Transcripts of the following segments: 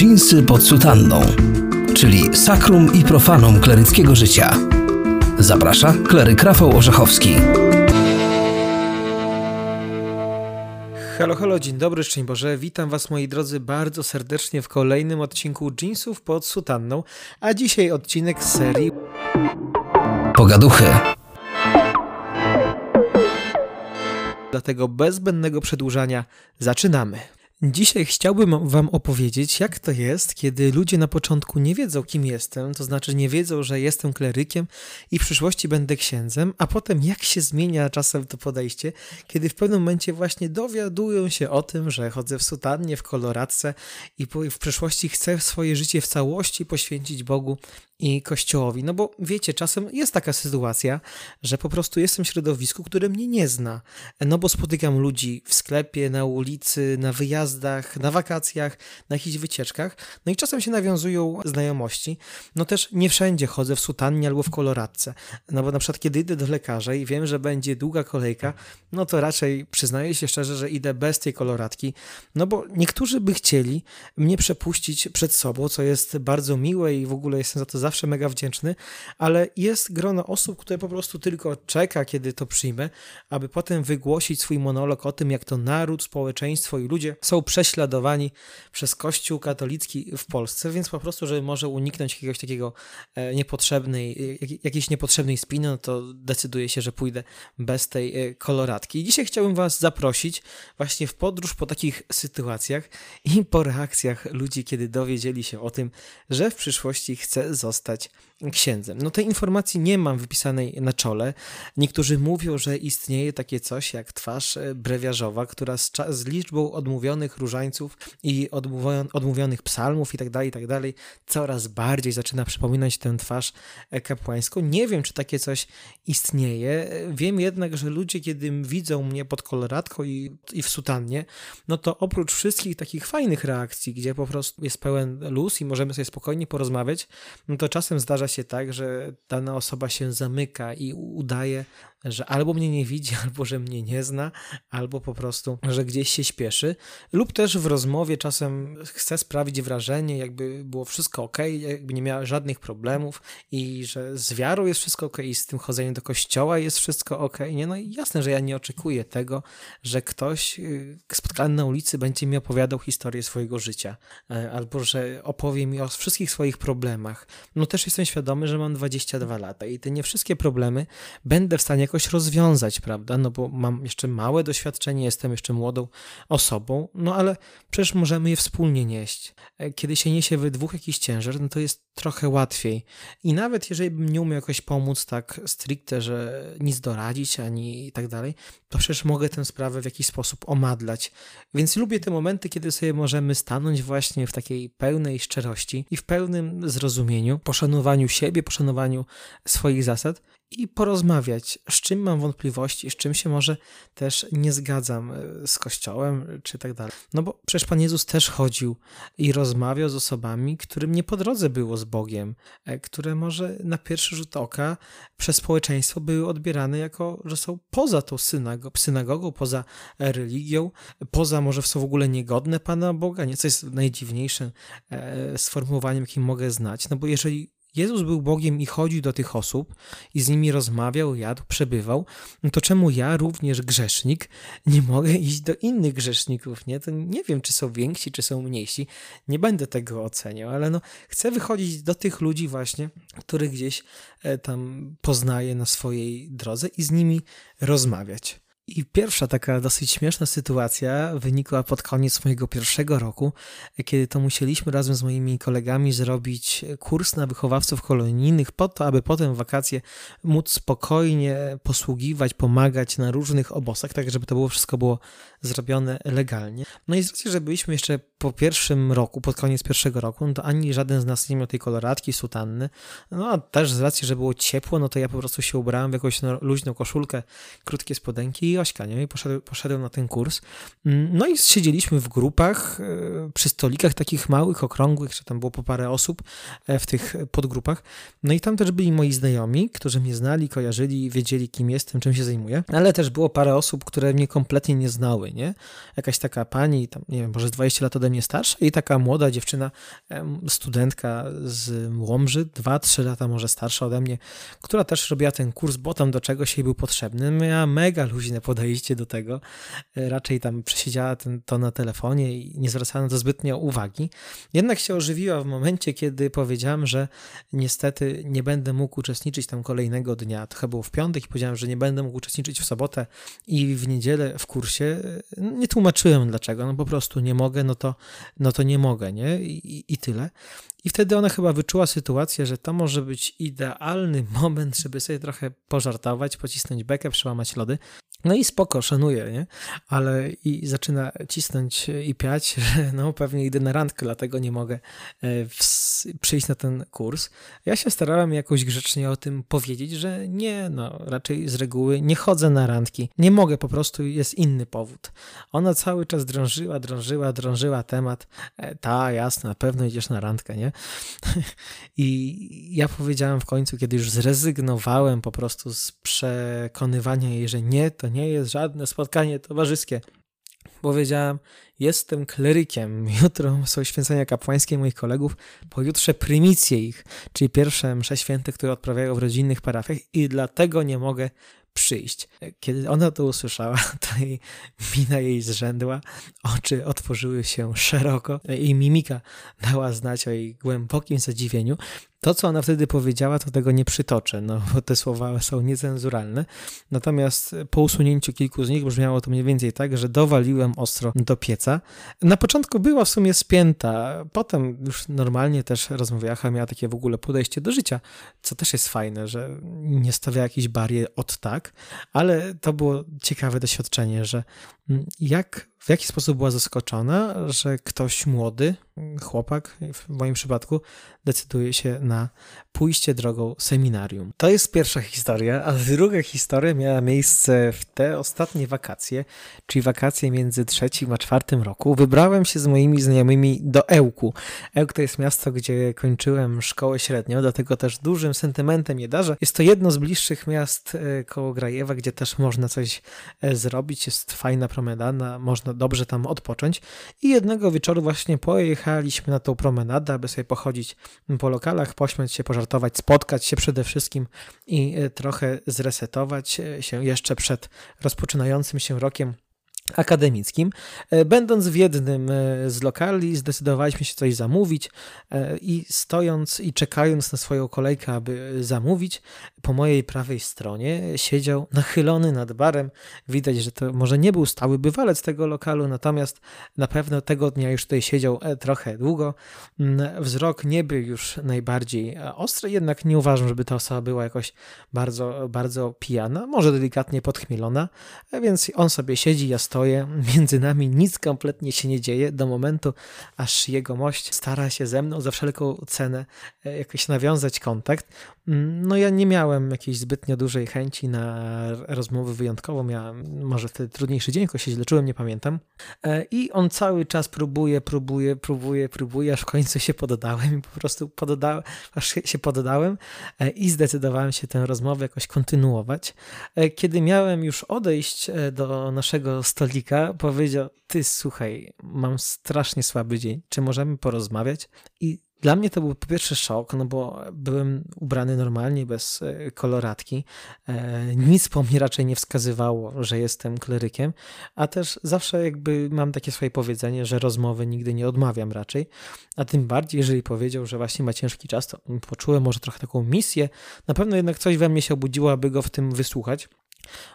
Dżinsy pod sutanną, czyli sakrum i profanum kleryckiego życia. Zaprasza kleryk Rafał Orzechowski. Halo, halo, dzień dobry, szczęść Boże. Witam Was, moi drodzy, bardzo serdecznie w kolejnym odcinku Jeansów pod sutanną, a dzisiaj odcinek z serii Pogaduchy. Dlatego bez zbędnego przedłużania zaczynamy. Dzisiaj chciałbym Wam opowiedzieć, jak to jest, kiedy ludzie na początku nie wiedzą, kim jestem, to znaczy nie wiedzą, że jestem klerykiem i w przyszłości będę księdzem, a potem jak się zmienia czasem to podejście, kiedy w pewnym momencie właśnie dowiadują się o tym, że chodzę w sutannie, w koloradce i w przyszłości chcę swoje życie w całości poświęcić Bogu i Kościołowi. No bo wiecie, czasem jest taka sytuacja, że po prostu jestem w środowisku, które mnie nie zna. No bo spotykam ludzi w sklepie, na ulicy, na wyjazdach, na wakacjach, na jakichś wycieczkach. No i czasem się nawiązują znajomości. No też nie wszędzie chodzę w sutannie albo w koloradce. No bo na przykład kiedy idę do lekarza i wiem, że będzie długa kolejka, no to raczej przyznaję się szczerze, że idę bez tej koloradki. No bo niektórzy by chcieli mnie przepuścić przed sobą, co jest bardzo miłe i w ogóle jestem za to zawsze zawsze mega wdzięczny, ale jest grono osób, które po prostu tylko czeka, kiedy to przyjmę, aby potem wygłosić swój monolog o tym, jak to naród, społeczeństwo i ludzie są prześladowani przez Kościół katolicki w Polsce, więc po prostu, żeby może uniknąć jakiegoś takiego e, niepotrzebnej, jakiejś niepotrzebnej spiny, no to decyduję się, że pójdę bez tej e, koloratki. I dzisiaj chciałbym Was zaprosić właśnie w podróż po takich sytuacjach i po reakcjach ludzi, kiedy dowiedzieli się o tym, że w przyszłości chcę zostać zostać księdzem. No tej informacji nie mam wypisanej na czole. Niektórzy mówią, że istnieje takie coś jak twarz e, brewiarzowa, która z, z liczbą odmówionych różańców i odmówionych psalmów itd., tak itd. Tak coraz bardziej zaczyna przypominać tę twarz e, kapłańską. Nie wiem, czy takie coś istnieje. Wiem jednak, że ludzie, kiedy widzą mnie pod koloratką i, i w sutannie, no to oprócz wszystkich takich fajnych reakcji, gdzie po prostu jest pełen luz i możemy sobie spokojnie porozmawiać, no to czasem zdarza się tak, że dana osoba się zamyka i udaje, że albo mnie nie widzi, albo że mnie nie zna, albo po prostu, że gdzieś się śpieszy, lub też w rozmowie czasem chce sprawić wrażenie, jakby było wszystko ok, jakby nie miała żadnych problemów i że z wiarą jest wszystko ok, i z tym chodzeniem do kościoła jest wszystko ok. Nie, no i jasne, że ja nie oczekuję tego, że ktoś y, spotkany na ulicy będzie mi opowiadał historię swojego życia, e, albo że opowie mi o wszystkich swoich problemach. No też jestem świadomy, że mam 22 lata i te nie wszystkie problemy będę w stanie jakoś rozwiązać, prawda? No bo mam jeszcze małe doświadczenie, jestem jeszcze młodą osobą, no ale przecież możemy je wspólnie nieść. E, kiedy się niesie we dwóch jakiś ciężar, no to jest trochę łatwiej. I nawet jeżeli bym nie umiał jakoś pomóc tak stricte, że nic doradzić ani tak dalej, to przecież mogę tę sprawę w jakiś sposób omadlać. Więc lubię te momenty, kiedy sobie możemy stanąć właśnie w takiej pełnej szczerości i w pełnym zrozumieniu, poszanowaniu siebie, poszanowaniu swoich zasad i porozmawiać, z czym mam wątpliwości, z czym się może też nie zgadzam e, z Kościołem, czy tak dalej. No bo przecież Pan Jezus też chodził i rozmawiał z osobami, którym nie po drodze było z Bogiem, e, które może na pierwszy rzut oka przez społeczeństwo były odbierane jako, że są poza tą synago synagogą, poza religią, poza może są w ogóle niegodne Pana Boga, nie? Co jest najdziwniejszym e, sformułowaniem, jakim mogę znać. No bo jeżeli Jezus był Bogiem i chodził do tych osób i z nimi rozmawiał, jadł, przebywał, no to czemu ja, również grzesznik, nie mogę iść do innych grzeszników, nie? To nie wiem, czy są więksi, czy są mniejsi, nie będę tego oceniał, ale no chcę wychodzić do tych ludzi właśnie, których gdzieś e, tam poznaję na swojej drodze i z nimi rozmawiać. I pierwsza taka dosyć śmieszna sytuacja wynikła pod koniec mojego pierwszego roku, kiedy to musieliśmy razem z moimi kolegami zrobić kurs na wychowawców kolonijnych po to, aby potem w wakacje móc spokojnie posługiwać, pomagać na różnych obozach, tak żeby to było wszystko było zrobione legalnie. No i z racji, że byliśmy jeszcze po pierwszym roku, pod koniec pierwszego roku, no to ani żaden z nas nie miał tej koloratki, sutanny, no a też z racji, że było ciepło, no to ja po prostu się ubrałem w jakąś no, luźną koszulkę, krótkie spodenki i ośka, nie? I poszedłem, poszedłem na ten kurs. Mm, no i siedzieliśmy w grupach, e, przy stolikach takich małych, okrągłych, że tam było po parę osób e, w tych podgrupach. No i tam też byli moi znajomi, którzy mnie znali, kojarzyli, wiedzieli kim jestem, czym się zajmuję, ale też było parę osób, które mnie kompletnie nie znały, nie? Jakaś taka pani, tam, nie wiem, może 20 lat ode ode mnie starsza i taka młoda dziewczyna, studentka z Łomży, 2-3 lata może starsza ode mnie, która też robiła ten kurs, bo tam do czegoś jej był potrzebny. Miała mega luźne podejście do tego. E, raczej tam przesiedziała ten, to na telefonie i nie zwracała na to zbytnio uwagi. Jednak się ożywiła w momencie, kiedy powiedziałam, że niestety nie będę mógł uczestniczyć tam kolejnego dnia. To chyba było w piątek i powiedziałem, że nie będę mógł uczestniczyć w sobotę i w niedzielę w kursie. Nie tłumaczyłem dlaczego, no po prostu nie mogę, no to, no to nie mogę, nie? I, i tyle. I wtedy ona chyba wyczuła sytuację, że to może być idealny moment, żeby sobie trochę pożartować, pocisnąć bekę, przełamać lody. No i spoko, szanuję, nie? Ale i zaczyna cisnąć i piać, że no pewnie idę na randkę, dlatego nie mogę e, przyjść na ten kurs. Ja się starałem jakoś grzecznie o tym powiedzieć, że nie, no raczej z reguły nie chodzę na randki. Nie mogę, po prostu jest inny powód. Ona cały czas drążyła, drążyła, drążyła temat. E, ta, jasne, na pewno idziesz na randkę, nie? I ja powiedziałem w końcu, kiedy już zrezygnowałem po prostu z przekonywania jej, że nie, to nie jest żadne spotkanie towarzyskie. Powiedziałem, jestem klerykiem. Jutro są święcenia kapłańskie moich kolegów, pojutrze prymicje ich, czyli pierwsze msze święte, które odprawiają w rodzinnych parafiach i dlatego nie mogę przyjść. Kiedy ona to usłyszała, to jej mina jej zrzędła, oczy otworzyły się szeroko i mimika dała znać o jej głębokim zadziwieniu. To, co ona wtedy powiedziała, to tego nie przytoczę, no bo te słowa są niecenzuralne. Natomiast po usunięciu kilku z nich brzmiało to mniej więcej tak, że dowaliłem ostro do pieca. Na początku była w sumie spięta, potem już normalnie też rozmawiała, miała takie w ogóle podejście do życia, co też jest fajne, że nie stawia jakichś barier od tak, ale to było ciekawe doświadczenie, że jak, w jaki sposób była zaskoczona, że ktoś młody, chłopak w moim przypadku, decyduje się na pójście drogą seminarium. To jest pierwsza historia, a druga historia miała miejsce w te ostatnie wakacje, czyli wakacje między trzecim a czwartym roku. Wybrałem się z moimi znajomymi do Ełku. Ełk to jest miasto, gdzie kończyłem szkołę średnią, dlatego też dużym sentymentem je darzę. Jest to jedno z bliższych miast e, koło Grajewa, gdzie też można coś e, zrobić. Jest fajna promenada, można dobrze tam odpocząć. I jednego wieczoru właśnie pojechaliśmy na tą promenadę, aby sobie pochodzić po lokalach, pośmiać się, pożartować, spotkać się przede wszystkim i e, trochę zresetować się jeszcze przed rozpoczynającym się rokiem akademickim. E, będąc w jednym e, z lokali, zdecydowaliśmy się coś zamówić e, i stojąc i czekając na swoją kolejkę, aby zamówić, po mojej prawej stronie siedział nachylony nad barem. Widać, że to może nie był stały bywalec tego lokalu, natomiast na pewno tego dnia już tutaj siedział trochę długo. Mm, wzrok nie był już najbardziej ostry, jednak nie uważam, żeby ta osoba była jakoś bardzo, bardzo pijana, może delikatnie podchmielona, więc on sobie siedzi, ja stoję stoję, między nami nic kompletnie się nie dzieje do momentu, aż jego mość stara się ze mną za wszelką cenę e, jakoś nawiązać kontakt. Mm, no ja nie miałem jakiejś zbytnio dużej chęci na rozmowę wyjątkową, miałem może wtedy trudniejszy dzień, jakoś się źle czułem, nie pamiętam. E, I on cały czas próbuje, próbuje, próbuje, próbuje, aż w końcu się poddałem i po prostu poddałem, aż się poddałem e, i zdecydowałem się tę rozmowę jakoś kontynuować. Kiedy miałem już odejść do naszego stolika, stolika, powiedział: Ty słuchaj, mam strasznie słaby dzień, czy możemy porozmawiać? I dla mnie to był po pierwsze szok, no bo byłem ubrany normalnie, bez e, koloratki. E, nic po mnie raczej nie wskazywało, że jestem klerykiem, a też zawsze jakby mam takie swoje powiedzenie, że rozmowy nigdy nie odmawiam raczej, a tym bardziej, jeżeli powiedział, że właśnie ma ciężki czas, to poczułem może trochę taką misję. Na pewno jednak coś we mnie się obudziło, aby go w tym wysłuchać.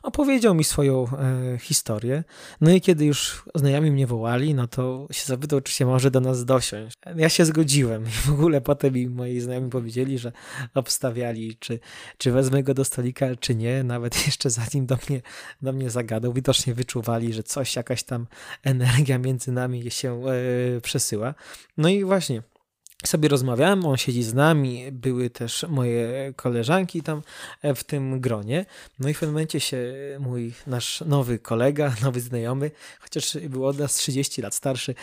Opowiedział mi swoją e, historię. No i kiedy już znajomi mnie wołali, no to się zapytał, czy się może do nas dosiąść. Ja się zgodziłem. W ogóle potem mi moi znajomi powiedzieli, że obstawiali, czy, czy wezmę go do stolika, czy nie. Nawet jeszcze zanim do mnie, do mnie zagadał, widocznie wyczuwali, że coś, jakaś tam energia między nami się e, przesyła. No i właśnie sobie rozmawiałem, on siedzi z nami, były też moje koleżanki tam e, w tym gronie. No i w pewnym momencie się mój nasz nowy kolega, nowy znajomy, chociaż był od nas 30 lat starszy,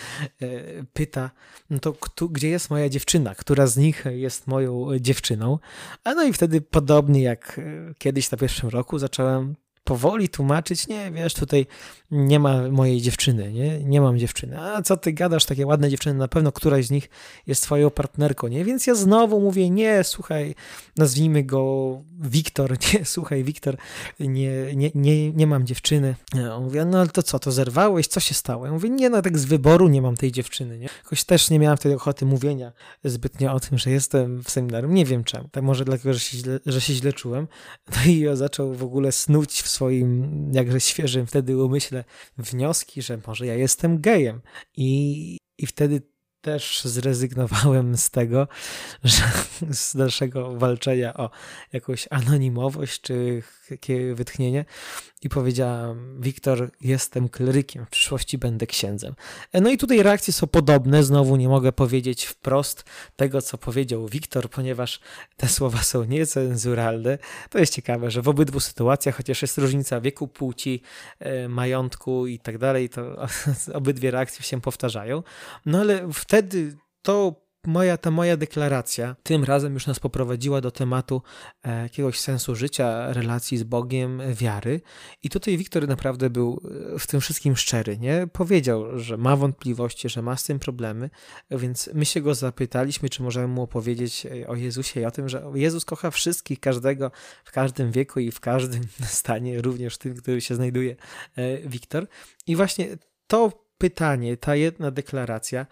e, pyta, no to kto, gdzie jest moja dziewczyna, która z nich jest moją dziewczyną. A no i wtedy podobnie jak e, kiedyś na pierwszym roku zacząłem powoli tłumaczyć, nie, wiesz, tutaj nie ma mojej dziewczyny, nie, nie mam dziewczyny. A co ty gadasz, takie ładne dziewczyny, na pewno któraś z nich jest twoją partnerką, nie? Więc ja znowu mówię, nie, słuchaj, nazwijmy go Wiktor, nie, słuchaj, Wiktor, nie, nie, nie, nie mam dziewczyny. On mówi, no ale to co, to zerwałeś, co się stało? Ja mówię, nie, no tak z wyboru nie mam tej dziewczyny, nie? Jakoś też nie miałam wtedy ochoty mówienia zbytnio o tym, że jestem w seminarium, nie wiem czemu, tak może dlatego, że się źle, że się źle czułem. No i ja zaczął w ogóle snuć w swoim jakże świeżym wtedy umyśle wnioski, że może ja jestem gejem. I, i wtedy też zrezygnowałem z tego, że z dalszego walczenia o jakąś anonimowość czy takie wytchnienie i powiedziałam, Wiktor, jestem klerykiem, w przyszłości będę księdzem. No i tutaj reakcje są podobne, znowu nie mogę powiedzieć wprost tego, co powiedział Wiktor, ponieważ te słowa są niecenzuralne. To jest ciekawe, że w obydwu sytuacjach, chociaż jest różnica wieku, płci, e, majątku i tak dalej, to obydwie reakcje się powtarzają. No ale wtedy to moja, ta moja deklaracja tym razem już nas poprowadziła do tematu e, jakiegoś sensu życia, relacji z Bogiem, wiary. I tutaj Wiktor naprawdę był e, w tym wszystkim szczery, nie? Powiedział, że ma wątpliwości, że ma z tym problemy, więc my się go zapytaliśmy, czy możemy mu opowiedzieć e, o Jezusie i o tym, że Jezus kocha wszystkich, każdego, w każdym wieku i w każdym stanie, również tym, który się znajduje Wiktor. I właśnie to pytanie, ta jedna deklaracja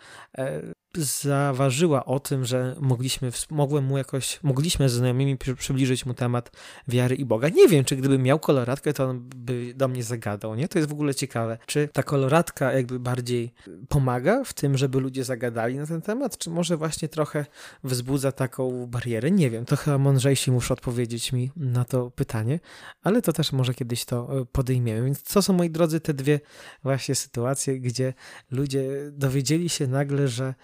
zaważyła o tym, że mogliśmy, mogłem mu jakoś, mogliśmy z znajomymi przybliżyć mu temat wiary i Boga. Nie wiem, czy gdybym miał koloratkę, to on by do mnie zagadał, nie? To jest w ogóle ciekawe. Czy ta koloratka jakby bardziej pomaga w tym, żeby ludzie zagadali na ten temat, czy może właśnie trochę wzbudza taką barierę? Nie wiem, to chyba mądrzejsi muszą odpowiedzieć mi na to pytanie, ale to też może kiedyś to e, podejmiemy. Więc co są, moi drodzy, te dwie właśnie sytuacje, gdzie ludzie dowiedzieli się nagle, że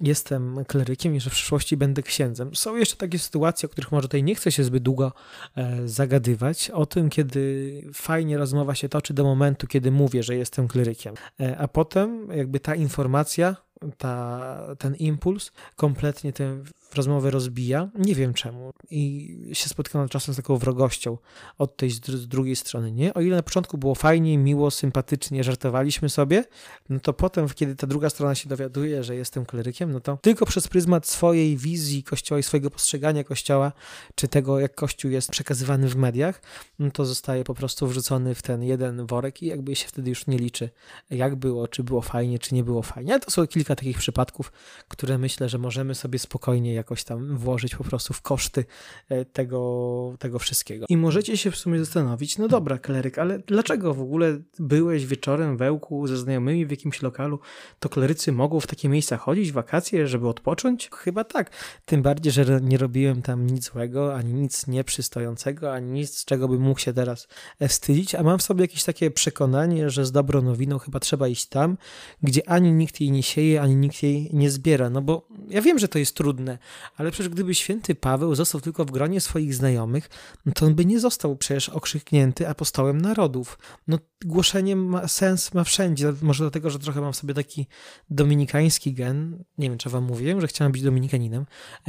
jestem klerykiem i że w przyszłości będę księdzem. Są jeszcze takie sytuacje, o których może tutaj nie chcę się zbyt długo e, zagadywać, o tym, kiedy fajnie rozmowa się toczy do momentu, kiedy mówię, że jestem klerykiem, e, a potem jakby ta informacja ta, ten impuls kompletnie tę rozmowę rozbija. Nie wiem czemu. I się spotykam czasem z taką wrogością od tej z drugiej strony, nie? O ile na początku było fajnie, miło, sympatycznie, żartowaliśmy sobie, no to potem, kiedy ta druga strona się dowiaduje, że jestem klerykiem, no to tylko przez pryzmat swojej wizji Kościoła i swojego postrzegania Kościoła, czy tego, jak Kościół jest przekazywany w mediach, no to zostaje po prostu wrzucony w ten jeden worek i jakby się wtedy już nie liczy, jak było, czy było fajnie, czy nie było fajnie. Ale to są kilka kilka takich przypadków, które myślę, że możemy sobie spokojnie jakoś tam włożyć po prostu w koszty e, tego, tego wszystkiego. I możecie się w sumie zastanowić, no dobra, kleryk, ale dlaczego w ogóle byłeś wieczorem w Ełku ze znajomymi w jakimś lokalu? To klerycy mogą w takie miejsca chodzić wakacje, żeby odpocząć? Chyba tak. Tym bardziej, że nie robiłem tam nic złego, ani nic nieprzystojącego, ani nic, z czego bym mógł się teraz e, wstydzić, a mam w sobie jakieś takie przekonanie, że z dobrą nowiną chyba trzeba iść tam, gdzie ani nikt jej nie sieje, ani nikt jej nie zbiera. No bo ja wiem, że to jest trudne, ale przecież gdyby święty Paweł został tylko w gronie swoich znajomych, no to on by nie został przecież okrzyknięty apostołem narodów. No głoszenie ma sens ma wszędzie. Może dlatego, że trochę mam w sobie taki dominikański gen. Nie wiem, czy wam mówiłem, że chciałem być dominikaninem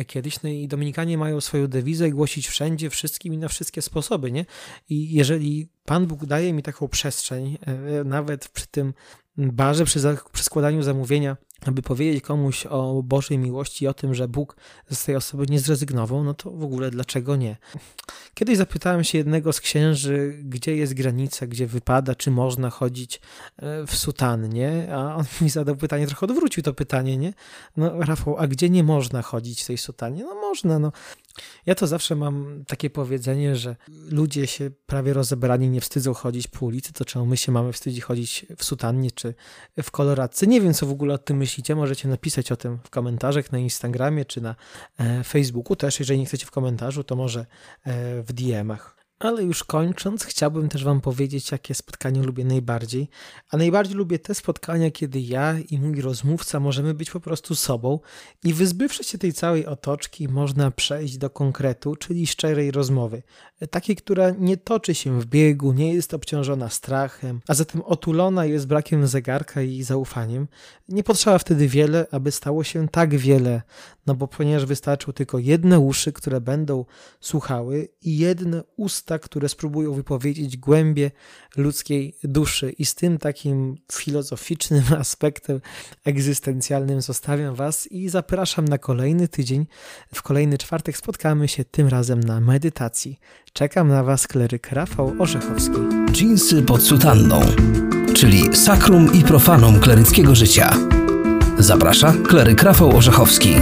kiedyś. No i dominikanie mają swoją dewizę głosić wszędzie, wszystkim i na wszystkie sposoby, nie? I jeżeli Pan Bóg daje mi taką przestrzeń, e, nawet przy tym barze, przy, przy składaniu zamówienia, aby powiedzieć komuś o Bożej miłości i o tym, że Bóg z tej osoby nie zrezygnował, no to w ogóle dlaczego nie? Kiedyś zapytałem się jednego z księży, gdzie jest granica, gdzie wypada, czy można chodzić e, w sutannie, a on mi zadał pytanie, trochę odwrócił to pytanie, nie? No Rafał, a gdzie nie można chodzić w tej sutannie? No można, no. Ja to zawsze mam takie powiedzenie, że ludzie się prawie rozebrani nie wstydzą chodzić po ulicy, to czemu my się mamy wstydzić chodzić w sutannie czy w koloradce? Nie wiem, co w ogóle o tym myślicie, możecie napisać o tym w komentarzach na Instagramie czy na e, Facebooku też, jeżeli nie chcecie w komentarzu, to może e, w DM-ach. Ale już kończąc, chciałbym też Wam powiedzieć, jakie spotkanie lubię najbardziej. A najbardziej lubię te spotkania, kiedy ja i mój rozmówca możemy być po prostu sobą i wyzbywszy się tej całej otoczki, można przejść do konkretu, czyli szczerej rozmowy. Takiej, która nie toczy się w biegu, nie jest obciążona strachem, a zatem otulona jest brakiem zegarka i zaufaniem. Nie potrzeba wtedy wiele, aby stało się tak wiele, no bo ponieważ wystarczą tylko jedne uszy, które będą słuchały i jedne usta, usta, które spróbują wypowiedzieć głębie ludzkiej duszy. I z tym takim filozoficznym aspektem egzystencjalnym zostawiam Was i zapraszam na kolejny tydzień. W kolejny czwartek spotkamy się tym razem na medytacji. Czekam na Was, kleryk Rafał Orzechowski. Dżinsy pod sutanną, czyli sakrum i profanum kleryckiego życia. Zaprasza kleryk Rafał Orzechowski.